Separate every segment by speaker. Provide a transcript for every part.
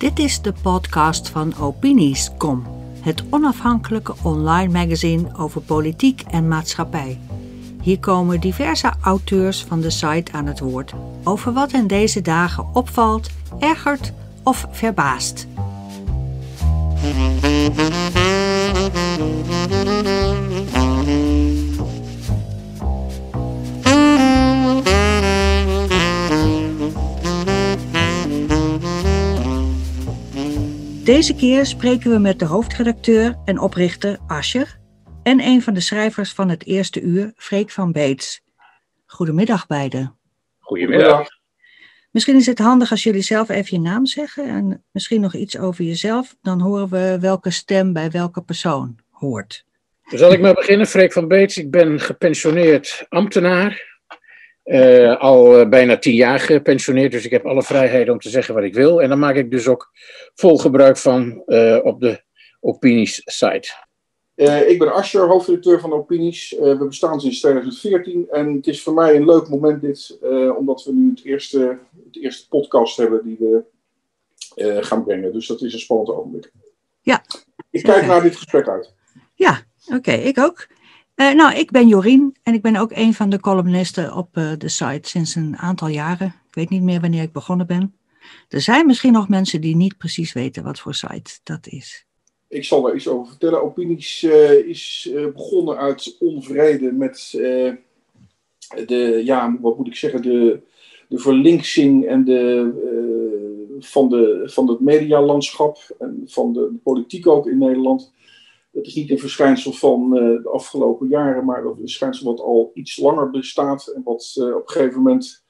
Speaker 1: Dit is de podcast van Opinies.com, het onafhankelijke online magazine over politiek en maatschappij. Hier komen diverse auteurs van de site aan het woord over wat hen deze dagen opvalt, ergert of verbaast. Deze keer spreken we met de hoofdredacteur en oprichter Ascher en een van de schrijvers van het eerste uur, Freek van Beets. Goedemiddag beiden.
Speaker 2: Goedemiddag.
Speaker 1: Misschien is het handig als jullie zelf even je naam zeggen en misschien nog iets over jezelf. Dan horen we welke stem bij welke persoon hoort.
Speaker 2: Zal ik maar beginnen, Freek van Beets. Ik ben gepensioneerd ambtenaar. Uh, al uh, bijna tien jaar gepensioneerd, dus ik heb alle vrijheid om te zeggen wat ik wil. En daar maak ik dus ook vol gebruik van uh, op de Opinies site.
Speaker 3: ik ben Ascher, hoofdredacteur van Opinies. we bestaan sinds 2014 en het is voor mij een leuk moment dit, omdat we nu het eerste, het eerste podcast hebben die we gaan brengen. Dus dat is een spannend ogenblik.
Speaker 1: Ja.
Speaker 3: Ik kijk naar dit gesprek uit.
Speaker 1: Ja, oké, okay, ik ook. Uh, nou, ik ben Jorien en ik ben ook een van de columnisten op uh, de site sinds een aantal jaren. Ik weet niet meer wanneer ik begonnen ben. Er zijn misschien nog mensen die niet precies weten wat voor site dat is.
Speaker 3: Ik zal er iets over vertellen. Opinies uh, is begonnen uit onvrede met de, ja, wat moet ik zeggen, de, de en de, van, de, van het medialandschap en van de politiek ook in Nederland. Dat is niet een verschijnsel van uh, de afgelopen jaren, maar dat is een verschijnsel wat al iets langer bestaat en wat uh, op een gegeven moment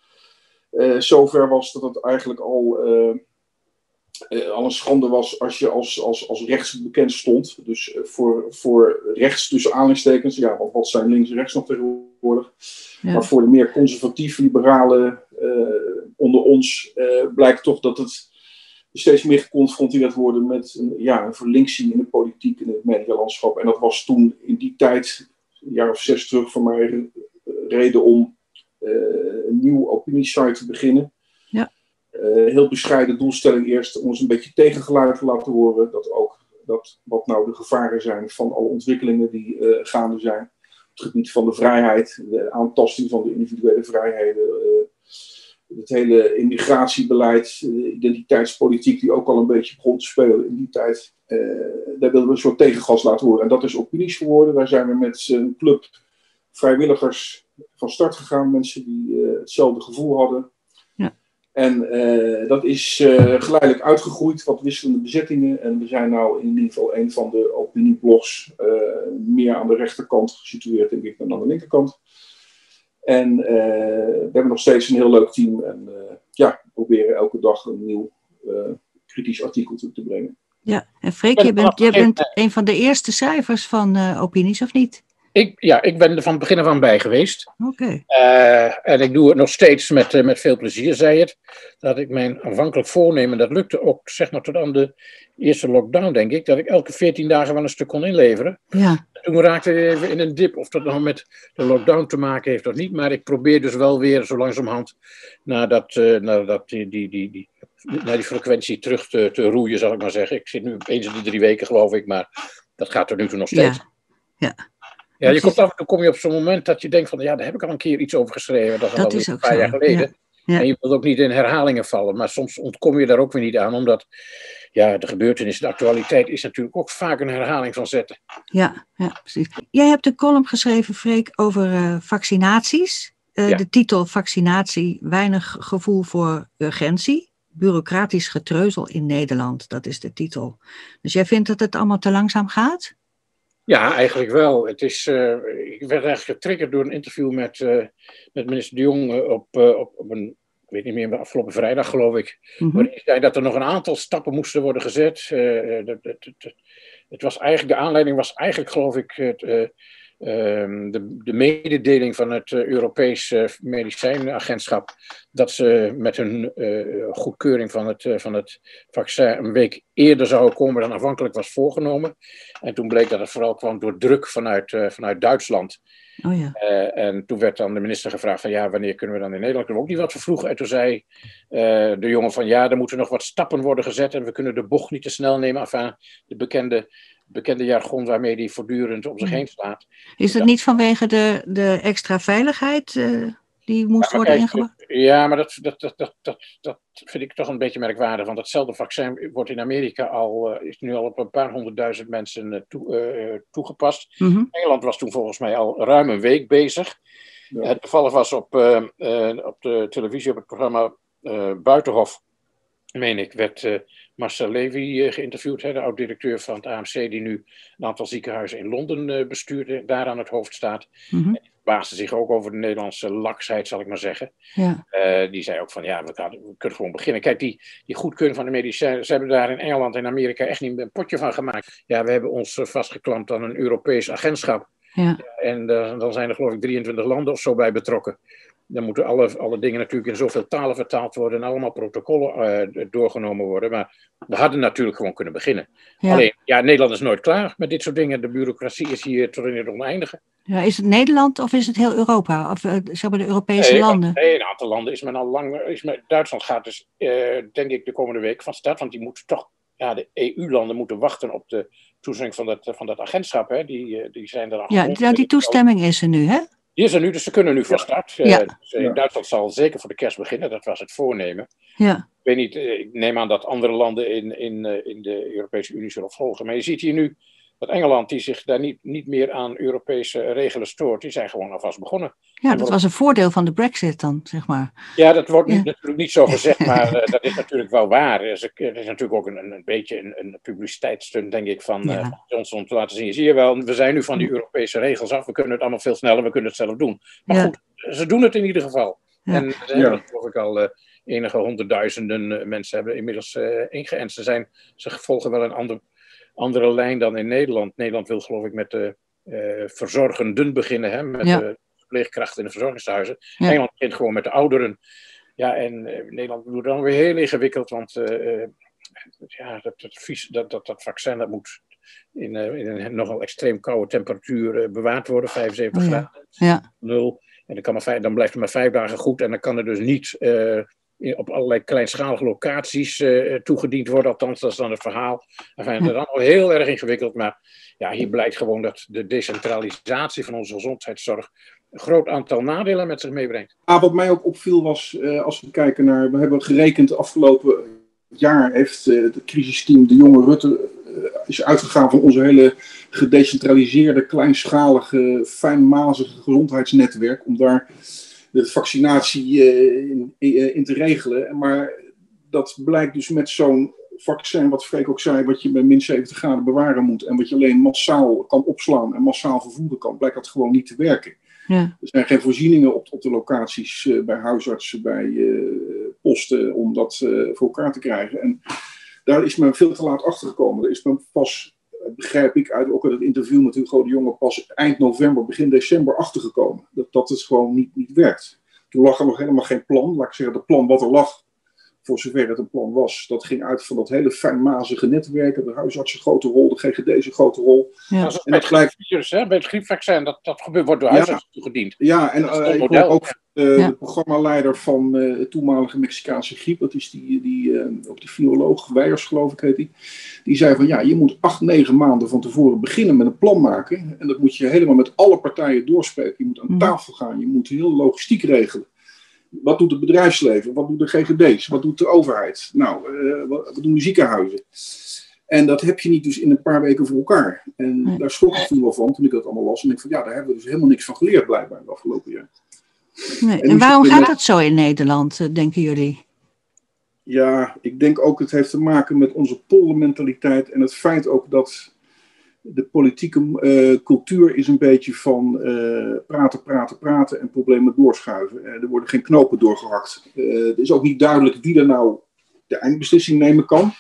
Speaker 3: uh, zover was dat het eigenlijk al, al een schande was als je als, als, als rechts bekend stond. Dus voor, voor rechts tussen aanhalingstekens, ja, want wat zijn links en rechts nog tegenwoordig? Ja. Maar voor de meer conservatief-liberale onder ons blijkt toch dat het steeds meer geconfronteerd worden met een, ja, een verlinksing in de politiek en het medialandschap. En dat was toen in die tijd, een jaar of zes terug, voor mij reden om uh, een nieuw opiniesite te beginnen.
Speaker 1: Ja.
Speaker 3: Uh, heel bescheiden doelstelling eerst om ons een beetje tegengeluid te laten horen. Dat ook dat wat nou de gevaren zijn van alle ontwikkelingen die uh, gaande zijn. Op het gebied van de vrijheid, de aantasting van de individuele vrijheden het hele immigratiebeleid, de identiteitspolitiek, die ook al een beetje begon te spelen in die tijd. Uh, daar wilden we een soort tegengas laten horen. En dat is opinies geworden. Daar zijn we met een club vrijwilligers van start gegaan. Mensen die uh, hetzelfde gevoel hadden.
Speaker 1: Ja.
Speaker 3: En uh, dat is geleidelijk uitgegroeid, wat wisselende bezettingen. En we zijn nu in ieder geval een van de opinieblogs meer aan de rechterkant gesitueerd, denk ik, dan aan de linkerkant. En uh, we hebben nog steeds een heel leuk team. En uh, ja, we proberen elke dag een nieuw uh, kritisch artikel toe te brengen.
Speaker 1: Ja, en Freek, je bent, je bent een van de eerste schrijvers van opinies, of niet?
Speaker 2: Ik, ja, ik ben er van het begin af aan bij geweest.
Speaker 1: Oké.
Speaker 2: Okay. en ik doe het nog steeds met, met veel plezier, zei het. Dat ik mijn aanvankelijk voornemen, dat lukte ook zeg maar tot aan de eerste lockdown, denk ik, dat ik elke 14 dagen wel een stuk kon inleveren.
Speaker 1: Ja.
Speaker 2: Toen raakte ik even in een dip, of dat nou met de lockdown te maken heeft of niet. Maar ik probeer dus wel weer zo langzamerhand naar, dat, uh, naar, dat, die, die, die, die, naar die frequentie terug te, te roeien, zal ik maar zeggen. Ik zit nu eens in de drie weken, geloof ik, maar dat gaat er nu toe nog steeds.
Speaker 1: Ja. ja.
Speaker 2: Ja, je komt af en toe kom je op zo'n moment dat je denkt van, ja, daar heb ik al een keer iets over geschreven. Dat is
Speaker 1: dat
Speaker 2: al
Speaker 1: is
Speaker 2: een paar
Speaker 1: zo.
Speaker 2: jaar geleden.
Speaker 1: Ja.
Speaker 2: En je wilt ook niet in herhalingen vallen, maar soms ontkom je daar ook weer niet aan, omdat ja, de gebeurtenissen, de actualiteit is natuurlijk ook vaak een herhaling van zetten.
Speaker 1: Ja, ja precies. Jij hebt een column geschreven, Freek, over uh, vaccinaties. Uh,
Speaker 2: Ja.
Speaker 1: De titel Vaccinatie, weinig gevoel voor urgentie. Bureaucratisch getreuzel in Nederland, dat is de titel. Dus jij vindt dat het allemaal te langzaam gaat?
Speaker 2: Ja, eigenlijk wel. Het is, eh, ik werd eigenlijk getriggerd door een interview met, eh, met minister De Jong eh, op, eh, op, op een, ik weet niet meer, afgelopen vrijdag geloof ik. Waarin hij zei dat er nog een aantal stappen moesten worden gezet. Eh, eh, dat- dat- dat- het was eigenlijk, de aanleiding was eigenlijk geloof ik het, eh, ehm, de, de mededeling van het Europees eh, Medicijnagentschap dat ze met hun goedkeuring van het, van het vaccin een week eerder zouden komen dan afhankelijk was voorgenomen. En toen bleek dat het vooral kwam door druk vanuit, vanuit Duitsland.
Speaker 1: Oh ja.
Speaker 2: en toen werd dan de minister gevraagd van ja, wanneer kunnen we dan in Nederland? Kunnen we ook niet wat vervroegen? En toen zei de jongen van ja, er moeten nog wat stappen worden gezet en we kunnen de bocht niet te snel nemen. Enfin, de bekende, bekende jargon waarmee die voortdurend om zich
Speaker 1: Hmm.
Speaker 2: heen slaat.
Speaker 1: Is dat niet vanwege de, de extra veiligheid eh, die moest
Speaker 2: Ja,
Speaker 1: worden ingebracht?
Speaker 2: Ja, maar dat, dat, dat, dat, dat, dat vind ik toch een beetje merkwaardig. Want datzelfde vaccin wordt in Amerika al, eh, is nu al op een paar honderdduizend mensen eh, toe- eh, toegepast.
Speaker 1: Mhm.
Speaker 2: Engeland was toen volgens mij al ruim een week bezig.
Speaker 3: Ja.
Speaker 2: Het toevallig was op, op de televisie op het programma Buitenhof, meen ik, werd Marcel Levy eh, geïnterviewd, hè, de oud-directeur van het AMC, die nu een aantal ziekenhuizen in Londen eh, bestuurt, daar aan het hoofd staat.
Speaker 1: Mhm.
Speaker 2: Baasde zich ook over de Nederlandse laksheid, zal ik maar zeggen.
Speaker 1: Ja.
Speaker 2: Eh, die zei ook van ja, we, gaan, we kunnen gewoon beginnen. Kijk, die, die goedkeuring van de medicijnen, ze hebben daar in Engeland en Amerika echt niet een potje van gemaakt. Ja, we hebben ons vastgeklampt aan een Europees agentschap.
Speaker 1: Ja.
Speaker 2: En dan zijn er geloof ik 23 landen of zo bij betrokken. Dan moeten alle, alle dingen natuurlijk in zoveel talen vertaald worden en allemaal protocollen eh, doorgenomen worden. Maar we hadden natuurlijk gewoon kunnen beginnen.
Speaker 1: Ja.
Speaker 2: Alleen, ja, Nederland is nooit klaar met dit soort dingen. De bureaucratie is hier tot in het oneindige.
Speaker 1: ja. Is het Nederland of is het heel Europa? Of eh, zeg maar de Europese
Speaker 2: Nee,
Speaker 1: landen?
Speaker 2: Nee, een aantal landen is men al lang. Is men, Duitsland gaat dus, eh, denk ik, de komende week van start. Want die moeten toch. Ja, de EU-landen moeten wachten op de toestemming van dat, van dat agentschap. Hè. Die, die zijn er al.
Speaker 1: Ja, nou, die toestemming is er nu, hè?
Speaker 2: Die is er nu, dus ze kunnen nu van start. Eh,
Speaker 1: Ja.
Speaker 2: dus, eh,
Speaker 3: Ja.
Speaker 2: Duitsland zal zeker voor de kerst beginnen. Dat was het voornemen.
Speaker 1: Ja.
Speaker 2: Ik weet niet, eh, ik neem aan dat andere landen in, in, in de Europese Unie zullen volgen. Maar je ziet hier nu dat Engeland, die zich daar niet, niet meer aan Europese regelen stoort, die zijn gewoon alvast begonnen.
Speaker 1: Ja, dat was een voordeel van de brexit dan, zeg maar.
Speaker 2: Ja, dat wordt natuurlijk niet zo gezegd, maar eh, dat is natuurlijk wel waar. Er is, er is natuurlijk ook een, een, beetje een, een publiciteitsstunt, denk ik, van, eh,
Speaker 1: Ja.
Speaker 2: van Johnson om te laten zien. Zie je wel, we zijn nu van die Europese regels af. We kunnen het allemaal veel sneller, we kunnen het zelf doen. Maar
Speaker 1: Ja.
Speaker 2: goed, ze doen het in ieder geval.
Speaker 1: Ja.
Speaker 2: En ze hebben, geloof ik, al eh, enige honderdduizenden eh, mensen hebben inmiddels eh ingeënt. Ze, zijn, ze volgen wel een ander, andere lijn dan in Nederland. Nederland wil, geloof ik, met de eh, verzorgenden beginnen, hè, met
Speaker 1: Ja.
Speaker 2: de verpleegkrachten in de verzorgingshuizen.
Speaker 1: Ja.
Speaker 2: Engeland begint gewoon met de ouderen. Ja, en eh, Nederland doet dan weer heel ingewikkeld, want eh, ja, dat, dat, vies, dat, dat, dat vaccin dat moet in, in een nogal extreem koude temperatuur bewaard worden, 75
Speaker 1: Oh ja.
Speaker 2: graden,
Speaker 1: Ja.
Speaker 2: nul. En dan, kan maar vijf, dan blijft het maar vijf dagen goed en dan kan er dus niet op allerlei kleinschalige locaties eh, toegediend worden. Althans, dat is dan het verhaal. Enfin, het is allemaal heel erg ingewikkeld, maar ja, hier blijkt gewoon dat de decentralisatie van onze gezondheidszorg een groot aantal nadelen met zich meebrengt.
Speaker 3: Ah, wat mij ook opviel was, eh, als we kijken naar, we hebben gerekend afgelopen jaar heeft eh, het crisisteam de jonge Rutte is uitgegaan van onze hele gedecentraliseerde, kleinschalige, fijnmazige gezondheidsnetwerk om daar de vaccinatie eh, in, in, in te regelen. Maar dat blijkt dus met zo'n vaccin, wat Freek ook zei, wat je bij min 70 graden bewaren moet en wat je alleen massaal kan opslaan en massaal vervoeren kan, blijkt dat gewoon niet te werken.
Speaker 1: Ja.
Speaker 3: Er zijn geen voorzieningen op, op de locaties eh, bij huisartsen, bij eh, posten om dat eh, voor elkaar te krijgen. En daar is men veel te laat achter gekomen. Er is men pas, eh, begrijp ik uit ook uit het interview met Hugo de Jonge, pas eind november, begin december achtergekomen. Dat, dat het gewoon niet, niet werkt. Toen lag er nog helemaal geen plan. Laat ik zeggen, het plan wat er lag, voor zover het een plan was, dat ging uit van dat hele fijnmazige netwerk. De huisartsen een grote rol, de GGD's een grote rol.
Speaker 1: Ja.
Speaker 2: Dat is
Speaker 3: En dat
Speaker 2: het
Speaker 3: blijkt-
Speaker 2: griepvirus, hè, bij het griepvaccin, dat, dat gebeurt, wordt door
Speaker 3: Ja.
Speaker 2: huisartsen toegediend.
Speaker 3: Ja, en eh, ik
Speaker 2: model.
Speaker 3: hoor ook eh,
Speaker 1: Ja.
Speaker 3: de programmaleider van eh het toenmalige Mexicaanse griep, dat is die, die, eh, ook die viroloog, Weijers geloof ik heet die. Die zei van ja, je moet acht, negen maanden van tevoren beginnen met een plan maken. En dat moet je helemaal met alle partijen doorspreken. Je moet aan
Speaker 1: Mhm.
Speaker 3: tafel gaan, je moet heel logistiek regelen. Wat doet het bedrijfsleven? Wat doen de GGD's? Wat doet de overheid? Nou, eh, wat, doen de ziekenhuizen? En dat heb je niet dus in een paar weken voor elkaar. En
Speaker 1: Nee.
Speaker 3: daar schrok ik toen wel van toen ik dat allemaal las. En ik van ja, daar hebben we dus helemaal niks van geleerd blijkbaar de afgelopen jaar.
Speaker 1: Nee.
Speaker 3: En
Speaker 1: waarom gaat dat zo in Nederland, eh, denken jullie?
Speaker 3: Ja, ik denk ook het heeft te maken met onze poldermentaliteit en het feit ook dat de politieke eh, cultuur is een beetje van eh, praten, praten, praten en problemen doorschuiven. Eh, er worden geen knopen doorgehakt. Eh, het is ook niet duidelijk wie er nou de eindbeslissing nemen kan.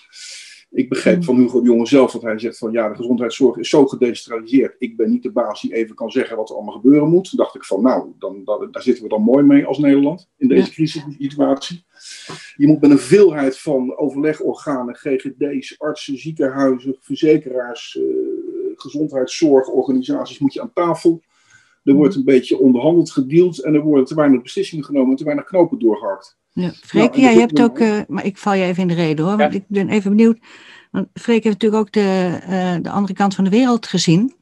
Speaker 3: Ik begreep van Hugo de Jonge zelf dat hij zegt van ja, de gezondheidszorg is zo gedecentraliseerd. Ik ben niet de baas die even kan zeggen wat er allemaal gebeuren moet. Toen dacht ik van nou, dan, daar zitten we dan mooi mee als Nederland in deze crisissituatie. Je moet met een veelheid van overlegorganen, GGD's, artsen, ziekenhuizen, verzekeraars, eh, gezondheidszorgorganisaties moet je aan tafel. Er wordt een beetje onderhandeld, gedeeld en er worden te weinig beslissingen genomen en te weinig knopen doorgehakt.
Speaker 1: Ja, Freek,
Speaker 3: Nou,
Speaker 1: jij
Speaker 3: dat-
Speaker 1: hebt ook, eh, maar ik val je even in de reden hoor, want
Speaker 2: Ja.
Speaker 1: ik ben even benieuwd. Want Freek heeft natuurlijk ook de, eh, de andere kant van de wereld gezien.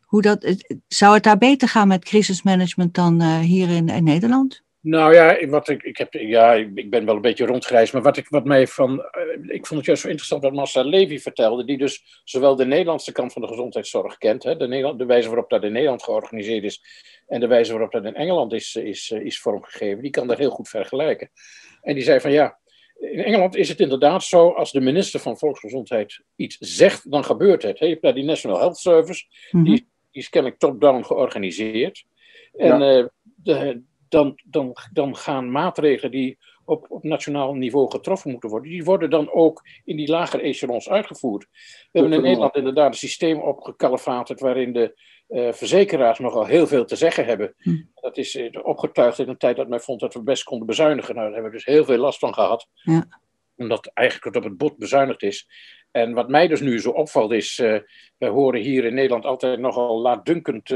Speaker 1: Hoe dat, het- zou het daar beter gaan met crisismanagement dan eh, hier in, in Nederland?
Speaker 2: Nou ja, wat ik, ik, heb, ja, ik ben wel een beetje rondgereisd, maar wat, ik, wat mij van. eh, ik vond het juist zo interessant wat Marcel Levy vertelde, die dus zowel de Nederlandse kant van de gezondheidszorg kent, hè, de, Nederland, de wijze waarop dat in Nederland georganiseerd is en de wijze waarop dat in Engeland is, is, eh, is vormgegeven. Die kan dat heel goed vergelijken. En die zei van ja. In Engeland is het inderdaad zo, als de minister van Volksgezondheid iets zegt, dan gebeurt het. hè. Je hebt daar die National Health Service,
Speaker 1: Mhm.
Speaker 2: die, die is kennelijk top-down georganiseerd. En eh, de, dan, dan, dan gaan maatregelen die op, op nationaal niveau getroffen moeten worden, die worden dan ook in die lagere echelons uitgevoerd. We hebben in Nederland inderdaad een systeem opgekalefaterd waarin de eh, verzekeraars nogal heel veel te zeggen hebben.
Speaker 1: Hm.
Speaker 2: Dat is eh, opgetuigd in een tijd dat men vond dat we best konden bezuinigen. Nou, daar hebben we dus heel veel last van gehad.
Speaker 1: Ja.
Speaker 2: Omdat eigenlijk het op het bot bezuinigd is. En wat mij dus nu zo opvalt is, eh wij horen hier in Nederland altijd nogal laatdunkend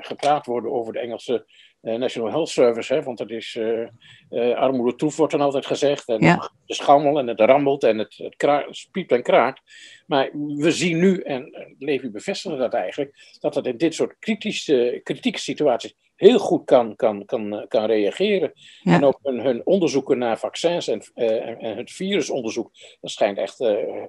Speaker 2: gepraat worden over de Engelse National Health Service. Hè, want dat is eh eh, armoede troef, wordt dan altijd gezegd. En
Speaker 1: Ja.
Speaker 2: de schammel en het rammelt en het, het, piept en kraakt. Maar we zien nu, en eh, Levi bevestigde dat eigenlijk, dat het in dit soort kritische, kritieke situaties heel goed kan, kan, kan, eh, kan reageren.
Speaker 1: Ja.
Speaker 2: En ook hun, hun onderzoeken naar vaccins en, eh, en, het virusonderzoek, dat schijnt echt eh,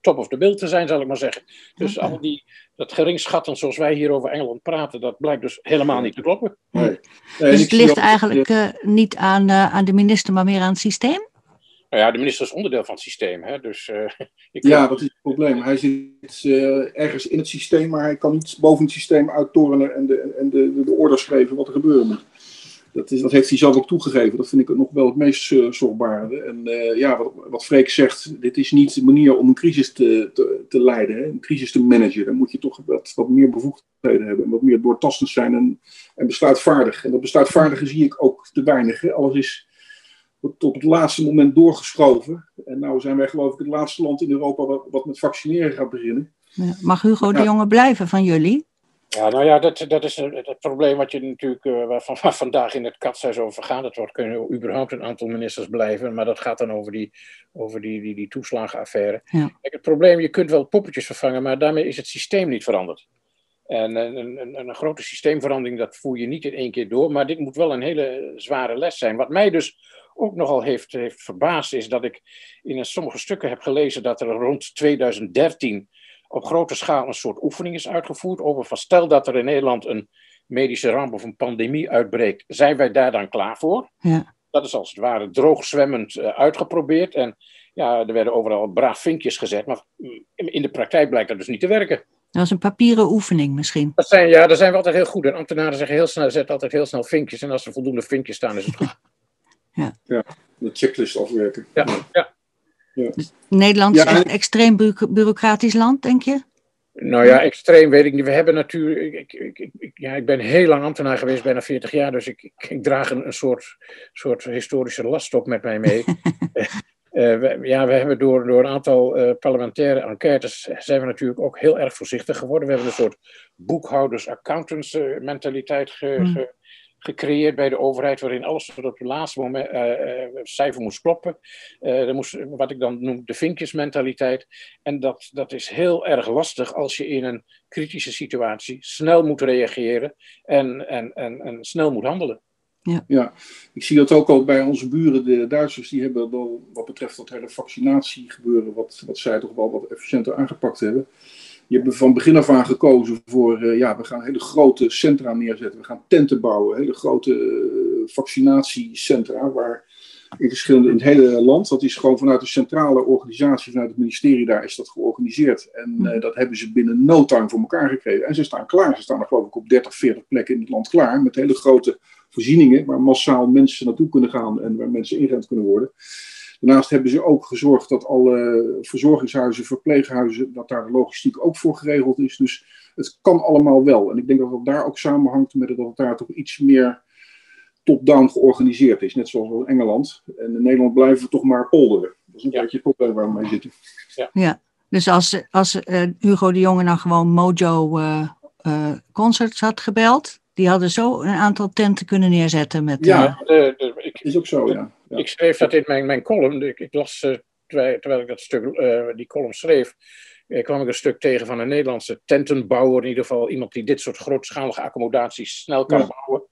Speaker 2: top of the bill te zijn, zal ik maar zeggen. Dus al die, dat geringschatten zoals wij hier over Engeland praten, dat blijkt dus helemaal niet te kloppen.
Speaker 3: Nee. Nee, en
Speaker 1: Dus het ligt
Speaker 3: ook-
Speaker 1: eigenlijk eh, niet aan, eh, aan de minister, maar meer aan het systeem?
Speaker 2: Nou ja, de minister is onderdeel van het systeem. Hè? Dus, eh, ik
Speaker 3: Ja, dat is het probleem. Hij zit eh, ergens in het systeem, maar hij kan niet boven het systeem uittorenen en de, en de, de, de orders geven wat er gebeuren moet. Dat, is, dat heeft hij zelf ook toegegeven. Dat vind ik nog wel het meest uh, zorgbare. En uh, ja, wat, wat Freek zegt, dit is niet de manier om een crisis te, te, te leiden, hè? een crisis te managen. Dan moet je toch wat, wat meer bevoegdheden hebben en wat meer doortastend zijn en, en besluitvaardig. En dat besluitvaardige zie ik ook te weinig. Hè? Alles is tot het laatste moment doorgeschoven. En nou zijn wij geloof ik het laatste land in Europa wat, wat met vaccineren gaat beginnen.
Speaker 1: Ja. Mag Hugo de Jonge blijven van jullie?
Speaker 2: Ja, nou ja, dat, dat is het probleem wat je natuurlijk uh, waarvan waar vandaag in het katshuis over gaat. Het wordt kunnen überhaupt een aantal ministers blijven, maar dat gaat dan over die, over die, die, die toeslagenaffaire.
Speaker 1: Ja.
Speaker 2: Kijk, het probleem, je kunt wel poppetjes vervangen, maar daarmee is het systeem niet veranderd. En een, een, een, grote systeemverandering, dat voer je niet in één keer door. Maar dit moet wel een hele zware les zijn. Wat mij dus ook nogal heeft, heeft verbaasd, is dat ik in sommige stukken heb gelezen dat er rond 2013 op grote schaal een soort oefening is uitgevoerd. Over van stel dat er in Nederland een medische ramp of een pandemie uitbreekt, zijn wij daar dan klaar voor?
Speaker 1: Ja.
Speaker 2: Dat is als het ware droogzwemmend uh, uitgeprobeerd. En ja, er werden overal braaf vinkjes gezet, maar in de praktijk blijkt dat dus niet te werken.
Speaker 1: Dat was een papieren oefening misschien.
Speaker 2: Dat zijn, ja, daar zijn we altijd heel goed in. Ambtenaren zeggen heel snel, zetten altijd heel snel vinkjes. En als er voldoende vinkjes staan, is het goed.
Speaker 1: Ja,
Speaker 3: ja de checklist afwerken.
Speaker 2: Ja, ja.
Speaker 3: Ja.
Speaker 1: Dus Nederland is ja, echt een extreem bureaucratisch land, denk je?
Speaker 2: Nou ja, extreem weet ik niet. We hebben natuurlijk. Ik, ik, ik, ja, ik ben heel lang ambtenaar geweest, bijna 40 jaar. Dus ik, ik draag een, een soort, soort historische last op met mij mee. Uh, we, ja, we hebben door, door een aantal uh, parlementaire enquêtes zijn we natuurlijk ook heel erg voorzichtig geworden. We hebben een soort boekhouders-accountants uh, mentaliteit ge,
Speaker 1: Hmm.
Speaker 2: ge, gecreëerd bij de overheid, waarin alles tot op het laatste moment uh, cijfer moest kloppen. er moest, wat ik dan noem de vinkjesmentaliteit. En dat, dat is heel erg lastig als je in een kritische situatie snel moet reageren en, en, en, en snel moet handelen.
Speaker 1: Ja.
Speaker 3: ja, ik zie dat ook al bij onze buren, de Duitsers, die hebben wel wat betreft dat hele vaccinatiegebeuren, wat, wat zij toch wel wat efficiënter aangepakt hebben. Die hebben van begin af aan gekozen voor, uh, ja, we gaan hele grote centra neerzetten. We gaan tenten bouwen, hele grote uh, vaccinatiecentra, waar in verschillende, in het hele land, dat is gewoon vanuit de centrale organisatie, vanuit het ministerie, daar is dat georganiseerd. En uh, dat hebben ze binnen no time voor elkaar gekregen. En ze staan klaar, ze staan er geloof ik op 30, 40 plekken in het land klaar, met hele grote voorzieningen waar massaal mensen naartoe kunnen gaan en waar mensen ingerend kunnen worden. Daarnaast hebben ze ook gezorgd dat alle verzorgingshuizen, verpleeghuizen, dat daar de logistiek ook voor geregeld is. Dus het kan allemaal wel. En ik denk dat dat daar ook samenhangt met dat het daar toch iets meer top-down georganiseerd is. Net zoals in Engeland. En in Nederland blijven we toch maar polderen. Dat is een ja. beetje het probleem waar we mee zitten.
Speaker 1: Ja, ja. dus als, als uh, Hugo de Jonge nou gewoon Mojo uh, uh, Concerts had gebeld, Die hadden zo een aantal tenten kunnen neerzetten met...
Speaker 3: Ja,
Speaker 1: eh,
Speaker 3: de, de, ik, is ook zo, ja. Ja.
Speaker 2: Ik schreef dat in mijn, mijn column. Ik, ik las, uh, terwijl, terwijl, ik dat stuk, uh, die column schreef, uh, kwam ik een stuk tegen van een Nederlandse tentenbouwer. In ieder geval iemand die dit soort grootschalige accommodaties snel kan ja. bouwen.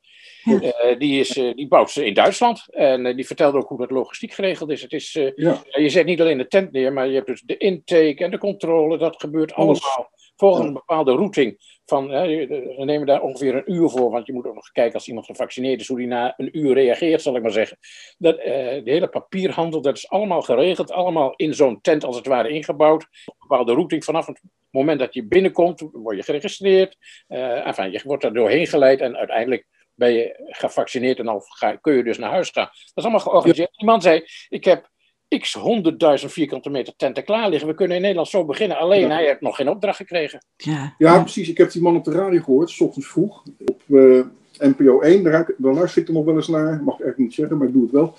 Speaker 2: Die, is, die bouwt ze in Duitsland. En die vertelde ook hoe dat logistiek geregeld is. Het is ja. Je zet niet alleen de tent neer, maar je hebt dus de intake en de controle. Dat gebeurt allemaal volgens een bepaalde routing. Van, hè, we nemen daar ongeveer een uur voor, want je moet ook nog kijken als iemand gevaccineerd is, hoe die na een uur reageert, zal ik maar zeggen. Dat, uh, de hele papierhandel, dat is allemaal geregeld, allemaal in zo'n tent als het ware ingebouwd. Een bepaalde routing vanaf het moment dat je binnenkomt, word je geregistreerd. Enfin, je wordt er doorheen geleid en uiteindelijk ben je gevaccineerd en dan kun je dus naar huis gaan. Dat is allemaal georganiseerd. Iemand zei, ik heb x honderdduizend vierkante meter tenten klaar liggen. We kunnen in Nederland zo beginnen. Alleen ja. hij heeft nog geen opdracht gekregen.
Speaker 3: Ja. ja, precies. Ik heb die man op de radio gehoord, s ochtends vroeg, op uh, NPO 1. Daar, daar luister ik er nog wel eens naar. Mag ik eigenlijk niet zeggen, maar ik doe het wel.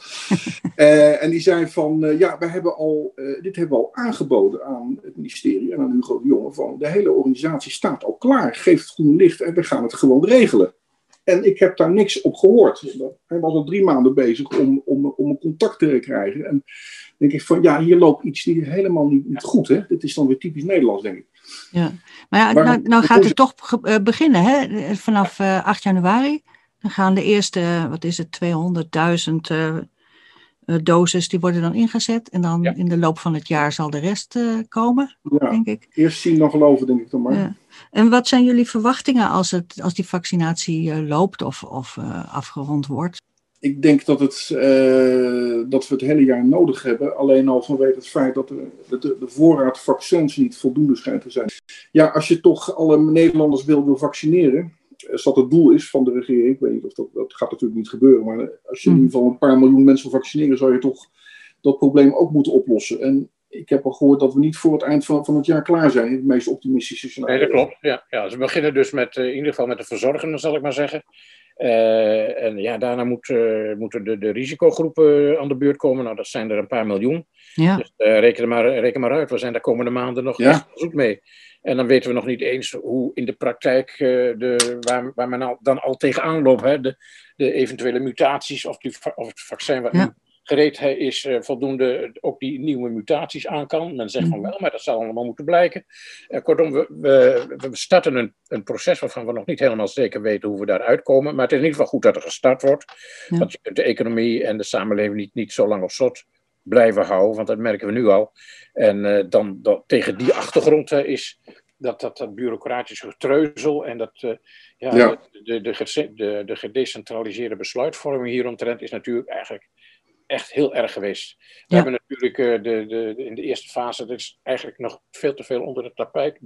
Speaker 3: uh, en die zei van, uh, ja, we hebben al, dit hebben we al aangeboden aan het ministerie en aan Hugo de Jonge. Van, de hele organisatie staat al klaar. Geef het groen licht en we gaan het gewoon regelen. En ik heb daar niks op gehoord. Hij was al drie maanden bezig om, om, om een contact te krijgen. En denk ik van, ja, hier loopt iets niet, helemaal niet, niet goed. Hè? Dit is dan weer typisch Nederlands, denk ik.
Speaker 1: Ja, maar ja, nou, nou gaat het toch beginnen, hè? Vanaf uh, 8 januari. Dan gaan de eerste, wat is het, 200.000 uh, doses, die worden dan ingezet. En dan ja. in de loop van het jaar zal de rest uh, komen,
Speaker 3: ja.
Speaker 1: denk ik.
Speaker 3: Eerst zien dan geloven, denk ik dan maar.
Speaker 1: Ja. En wat zijn jullie verwachtingen als, het, als die vaccinatie uh, loopt of, of uh, afgerond wordt?
Speaker 3: Ik denk dat, het, uh, dat we het hele jaar nodig hebben. Alleen al vanwege het feit dat, er, dat de, de, voorraad vaccins niet voldoende schijnt te zijn. Ja, als je toch alle Nederlanders wil, wil vaccineren. Als dat het doel is van de regering. Ik weet niet of dat, dat gaat natuurlijk niet gebeuren. Maar als je in ieder geval een paar miljoen mensen vaccineren. zou je toch dat probleem ook moeten oplossen. En ik heb al gehoord dat we niet voor het eind van, van het jaar klaar zijn. Het meest optimistische scenario.
Speaker 2: Nee, dat klopt. Ja, ja, ze beginnen dus met, uh, in ieder geval met de verzorgenden, zal ik maar zeggen. Uh, en ja, daarna moet, uh, moeten de, de risicogroepen aan de beurt komen. Nou, dat zijn er een paar miljoen.
Speaker 1: Ja.
Speaker 2: Dus reken, maar, reken maar uit. We zijn de komende maanden nog
Speaker 3: ja.
Speaker 2: zoek mee. En dan weten we nog niet eens hoe in de praktijk, de, waar, waar men al, dan al tegenaan loopt. Hè? De, de eventuele mutaties of, die, of het vaccin wat
Speaker 1: Ja.
Speaker 2: nu gereed is uh, voldoende ook die nieuwe mutaties aan kan. Men zegt van wel, maar dat zal allemaal moeten blijken. Uh, kortom, we, we, we starten een, een, proces waarvan we nog niet helemaal zeker weten hoe we daaruit komen. Maar het is in ieder geval goed dat er gestart wordt.
Speaker 1: Ja.
Speaker 2: Want je kunt de economie en de samenleving niet, niet zo lang op slot blijven houden, want dat merken we nu al. En uh, dan dat, tegen die achtergrond is dat, dat, dat bureaucratische getreuzel en dat uh, ja,
Speaker 3: Ja.
Speaker 2: De, de, de, de, de gedecentraliseerde besluitvorming hieromtrent is natuurlijk eigenlijk echt heel erg geweest. We
Speaker 1: Ja.
Speaker 2: hebben natuurlijk uh, de, de, de- in de eerste fase, dat is eigenlijk nog veel te veel onder het tapijt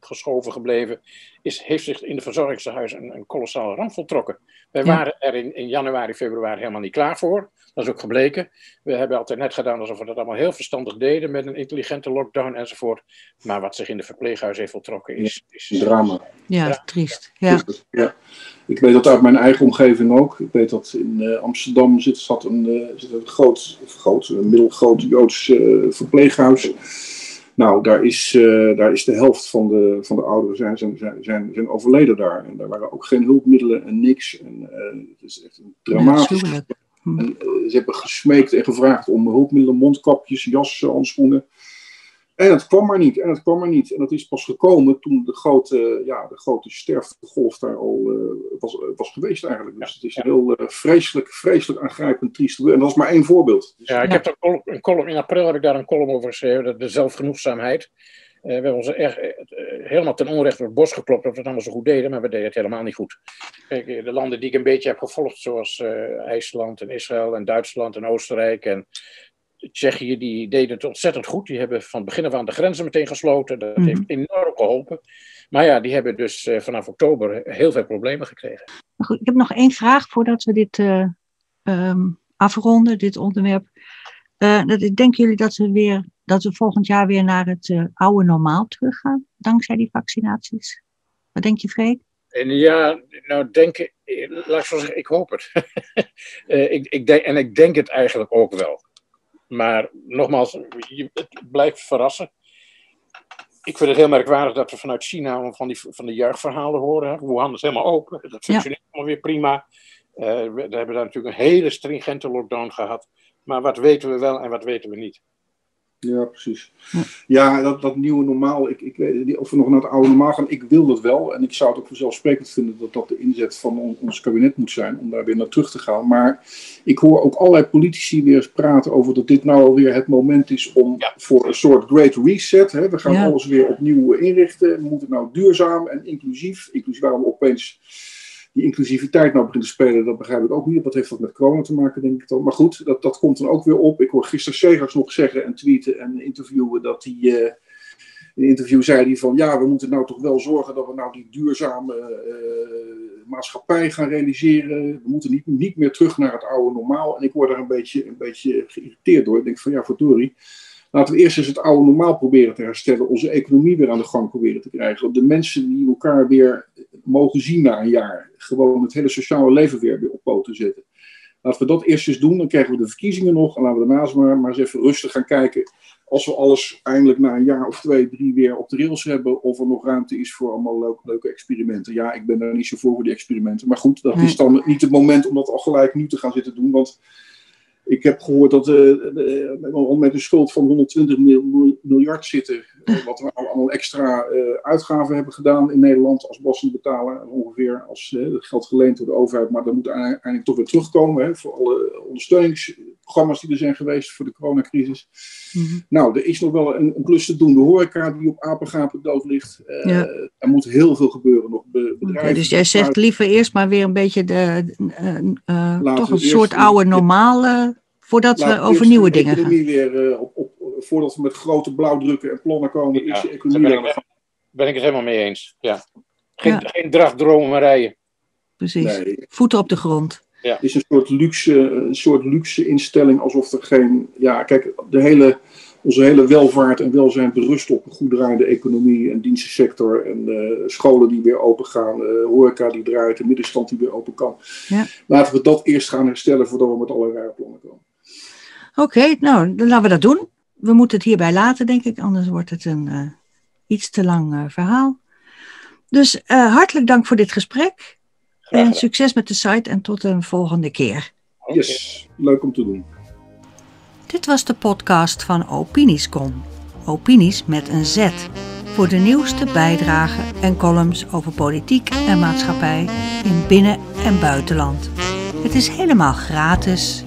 Speaker 2: geschoven gebleven, is, heeft zich in de verzorgingstehuizen een, een kolossale ramp voltrokken. Wij
Speaker 1: Ja.
Speaker 2: waren er in, in januari, februari helemaal niet klaar voor. Dat is ook gebleken. We hebben altijd net gedaan alsof we dat allemaal heel verstandig deden met een intelligente lockdown enzovoort. Maar wat zich in de verpleeghuizen heeft voltrokken is, is
Speaker 3: Een drama.
Speaker 1: Ja,
Speaker 2: Ja.
Speaker 1: triest. Ja.
Speaker 3: Ja. Ik weet dat uit mijn eigen omgeving ook. Ik weet dat in eh, Amsterdam zit, zat een, eh, zit een groot, groot, een middelgroot Joods eh, verpleeghuis. Nou, daar is, eh, daar is de helft van de, van de ouderen zijn, zijn, zijn, zijn, overleden daar. En daar waren ook geen hulpmiddelen en niks. En, eh, het is echt een dramatisch.
Speaker 1: Hm.
Speaker 3: En, ze hebben gesmeekt en gevraagd om hulpmiddelen, mondkapjes, jassen, handschoenen. En het kwam maar niet, en het kwam maar niet. En dat is pas gekomen toen de grote, ja, de grote sterftegolf daar al eh, was, was geweest eigenlijk. Dus het is
Speaker 2: Ja.
Speaker 3: heel eh, vreselijk, vreselijk aangrijpend triest. En dat is maar één voorbeeld. Dus,
Speaker 2: Ja, ik
Speaker 1: Ja.
Speaker 2: heb daar een column, een column- in april heb ik daar een column over geschreven, de, de zelfgenoegzaamheid. Eh, we hebben ons er echt, eh, helemaal ten onrechte door het bos geklopt dat we het allemaal zo goed deden, maar we deden het helemaal niet goed. Kijk, eh, de landen die ik een beetje heb gevolgd, zoals eh, IJsland en Israël en Duitsland en Oostenrijk en Tsjechië, die deden het ontzettend goed. Die hebben van begin af aan de grenzen meteen gesloten. Dat
Speaker 1: Mhm.
Speaker 2: heeft enorm geholpen. Maar ja, die hebben dus eh, vanaf oktober heel veel problemen gekregen.
Speaker 1: Goed, ik heb nog één vraag voordat we dit eh, ehm, afronden, dit onderwerp. Eh, dat, denken jullie dat we, weer, dat we volgend jaar weer naar het oude normaal teruggaan, dankzij die vaccinaties? Wat denk je, Freek?
Speaker 2: En ja, nou denken, laat ik zo zeggen, ik hoop het. Ik, ik denk, en ik denk het eigenlijk ook wel. Maar nogmaals, het blijft verrassen. ik vind het heel merkwaardig dat we vanuit China van, die, van de juichverhalen horen. Wuhan is helemaal open, dat functioneert ja. allemaal weer prima. Uh, we, we, hebben daar natuurlijk een hele stringente lockdown gehad. Maar wat weten we wel en wat weten we niet?
Speaker 3: Ja, precies. Ja, dat, dat nieuwe normaal, ik, ik weet of we nog naar het oude normaal gaan. Ik wil dat wel en ik zou het ook vanzelfsprekend vinden dat dat de inzet van ons kabinet moet zijn om daar weer naar terug te gaan. Maar ik hoor ook allerlei politici weer eens praten over dat dit nou alweer het moment is om voor een soort great reset. Hè, we gaan alles weer opnieuw inrichten. We moeten nou duurzaam en inclusief, inclusief waarom opeens die inclusiviteit nou begint te spelen, dat begrijp ik ook niet. Wat heeft dat met corona te maken, denk ik dan. Maar goed, dat, dat komt dan ook weer op. Ik hoor gisteren Segers nog zeggen en tweeten en interviewen dat hij... Uh, in een interview zei hij van ja, we moeten nou toch wel zorgen dat we nou die duurzame uh, maatschappij gaan realiseren. We moeten niet, niet meer terug naar het oude normaal. En ik word daar een beetje, een beetje geïrriteerd door. Ik denk van ja, verdorie. Laten we eerst eens het oude normaal proberen te herstellen. Onze economie weer aan de gang proberen te krijgen. De mensen die elkaar weer mogen zien na een jaar. Gewoon het hele sociale leven weer, weer op poten zetten. Laten we dat eerst eens doen. Dan krijgen we de verkiezingen nog. En laten we daarnaast maar, maar eens even rustig gaan kijken. Als we alles eindelijk na een jaar of twee, drie weer op de rails hebben. Of er nog ruimte is voor allemaal leuke, leuke experimenten. Ja, ik ben daar niet zo voor voor die experimenten. Maar goed, dat is dan niet het moment om dat al gelijk nu te gaan zitten doen. Want ik heb gehoord dat we uh, met een schuld van 120 miljard zitten. Wat we allemaal extra uitgaven hebben gedaan in Nederland als belastingbetaler. Ongeveer als geld geleend door de overheid. Maar dat moet uiteindelijk toch weer terugkomen. Hè, voor alle ondersteuningsprogramma's die er zijn geweest voor de coronacrisis. Mm -hmm. Nou, er is nog wel een, een klus te doen. De horeca die op apengapen dood ligt. Ja. Er moet heel veel gebeuren nog. Be bedrijven,
Speaker 1: okay, dus jij zegt liever eerst maar weer een beetje de, toch een soort oude normale Voordat we over nieuwe dingen gaan.
Speaker 3: Weer, uh, op, op, voordat we met grote blauwdrukken en plannen komen, ja, is de economie
Speaker 2: ben ik, ben ik het helemaal mee eens. Ja. Geen, ja. geen dragdromerijen.
Speaker 1: Precies. Nee. Voeten op de grond.
Speaker 3: Ja. Het is een soort, luxe, een soort luxe instelling, alsof er geen. Ja, kijk, de hele, onze hele welvaart en welzijn berust op een goed draaiende economie en dienstensector. En uh, scholen die weer open gaan, uh, horeca die draait, de middenstand die weer open kan. Ja. Laten we dat eerst gaan herstellen voordat we met allerlei plannen komen.
Speaker 1: Oké, okay, nou, dan laten we dat doen. We moeten het hierbij laten, denk ik, anders wordt het een uh, iets te lang uh, verhaal. Dus uh, hartelijk dank voor dit gesprek. En succes met de site en tot een volgende keer.
Speaker 3: Yes, leuk om te doen.
Speaker 1: Dit was de podcast van Opiniescom. Opinies met een Z. Voor de nieuwste bijdragen en columns over politiek en maatschappij in binnen- en buitenland. Het is helemaal gratis